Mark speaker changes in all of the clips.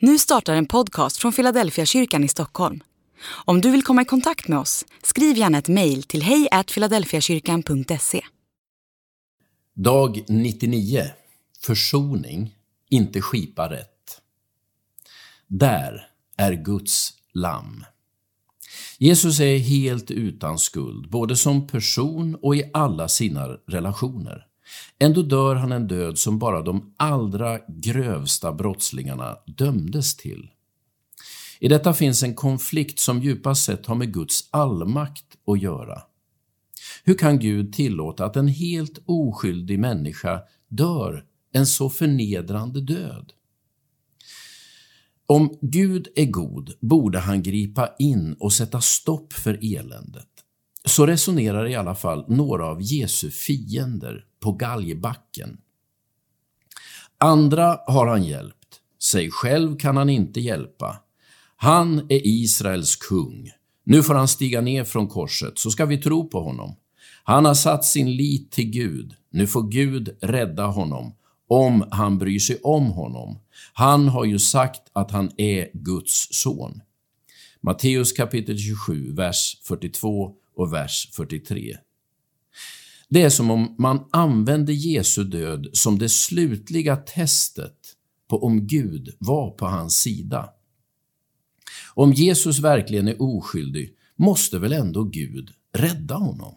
Speaker 1: Nu startar en podcast från Philadelphia kyrkan i Stockholm. Om du vill komma i kontakt med oss, skriv gärna ett mejl till hejfiladelfiakyrkan.se.
Speaker 2: Dag 99. Försoning, inte skipa rätt. Där är Guds lamm. Jesus är helt utan skuld, både som person och i alla sina relationer. Ändå dör han en död som bara de allra grövsta brottslingarna dömdes till. I detta finns en konflikt som djupast sett har med Guds allmakt att göra. Hur kan Gud tillåta att en helt oskyldig människa dör en så förnedrande död? Om Gud är god borde han gripa in och sätta stopp för eländet. Så resonerar i alla fall några av Jesu fiender på galgbacken. Andra har han hjälpt, sig själv kan han inte hjälpa. Han är Israels kung. Nu får han stiga ner från korset, så ska vi tro på honom. Han har satt sin lit till Gud. Nu får Gud rädda honom, om han bryr sig om honom. Han har ju sagt att han är Guds son. Matteus kapitel 27, vers 42 och vers 43. Det är som om man använde Jesu död som det slutliga testet på om Gud var på hans sida. Om Jesus verkligen är oskyldig måste väl ändå Gud rädda honom?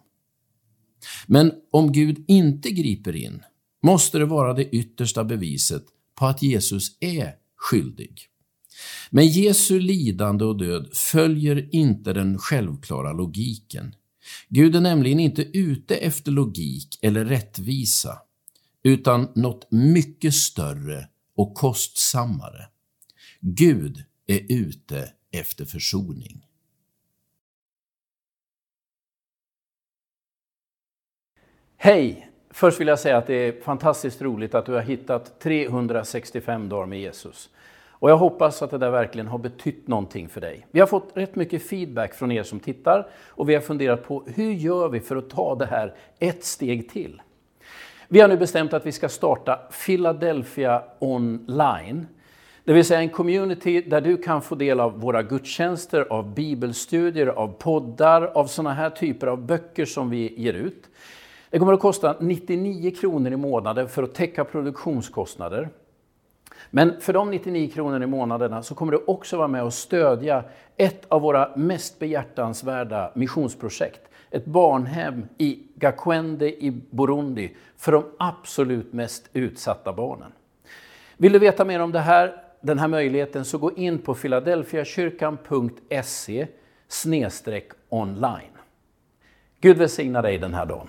Speaker 2: Men om Gud inte griper in måste det vara det yttersta beviset på att Jesus är skyldig. Men Jesu lidande och död följer inte den självklara logiken. Gud är nämligen inte ute efter logik eller rättvisa, utan något mycket större och kostsammare. Gud är ute efter försoning.
Speaker 3: Hej! Först vill jag säga att det är fantastiskt roligt att du har hittat 365 dagar med Jesus. Och jag hoppas att det där verkligen har betytt någonting för dig. Vi har fått rätt mycket feedback från er som tittar och vi har funderat på hur gör vi för att ta det här ett steg till? Vi har nu bestämt att vi ska starta Philadelphia online. Det vill säga en community där du kan få del av våra gudstjänster, av bibelstudier, av poddar, av sådana här typer av böcker som vi ger ut. Det kommer att kosta 99 kronor i månaden för att täcka produktionskostnader. Men för de 99 kronor i månaderna så kommer du också vara med och stödja ett av våra mest behjärtansvärda missionsprojekt. Ett barnhem i Gakwende i Burundi för de absolut mest utsatta barnen. Vill du veta mer om det här, den här möjligheten så gå in på filadelfiakyrkan.se online. Gud välsigna dig den här dagen.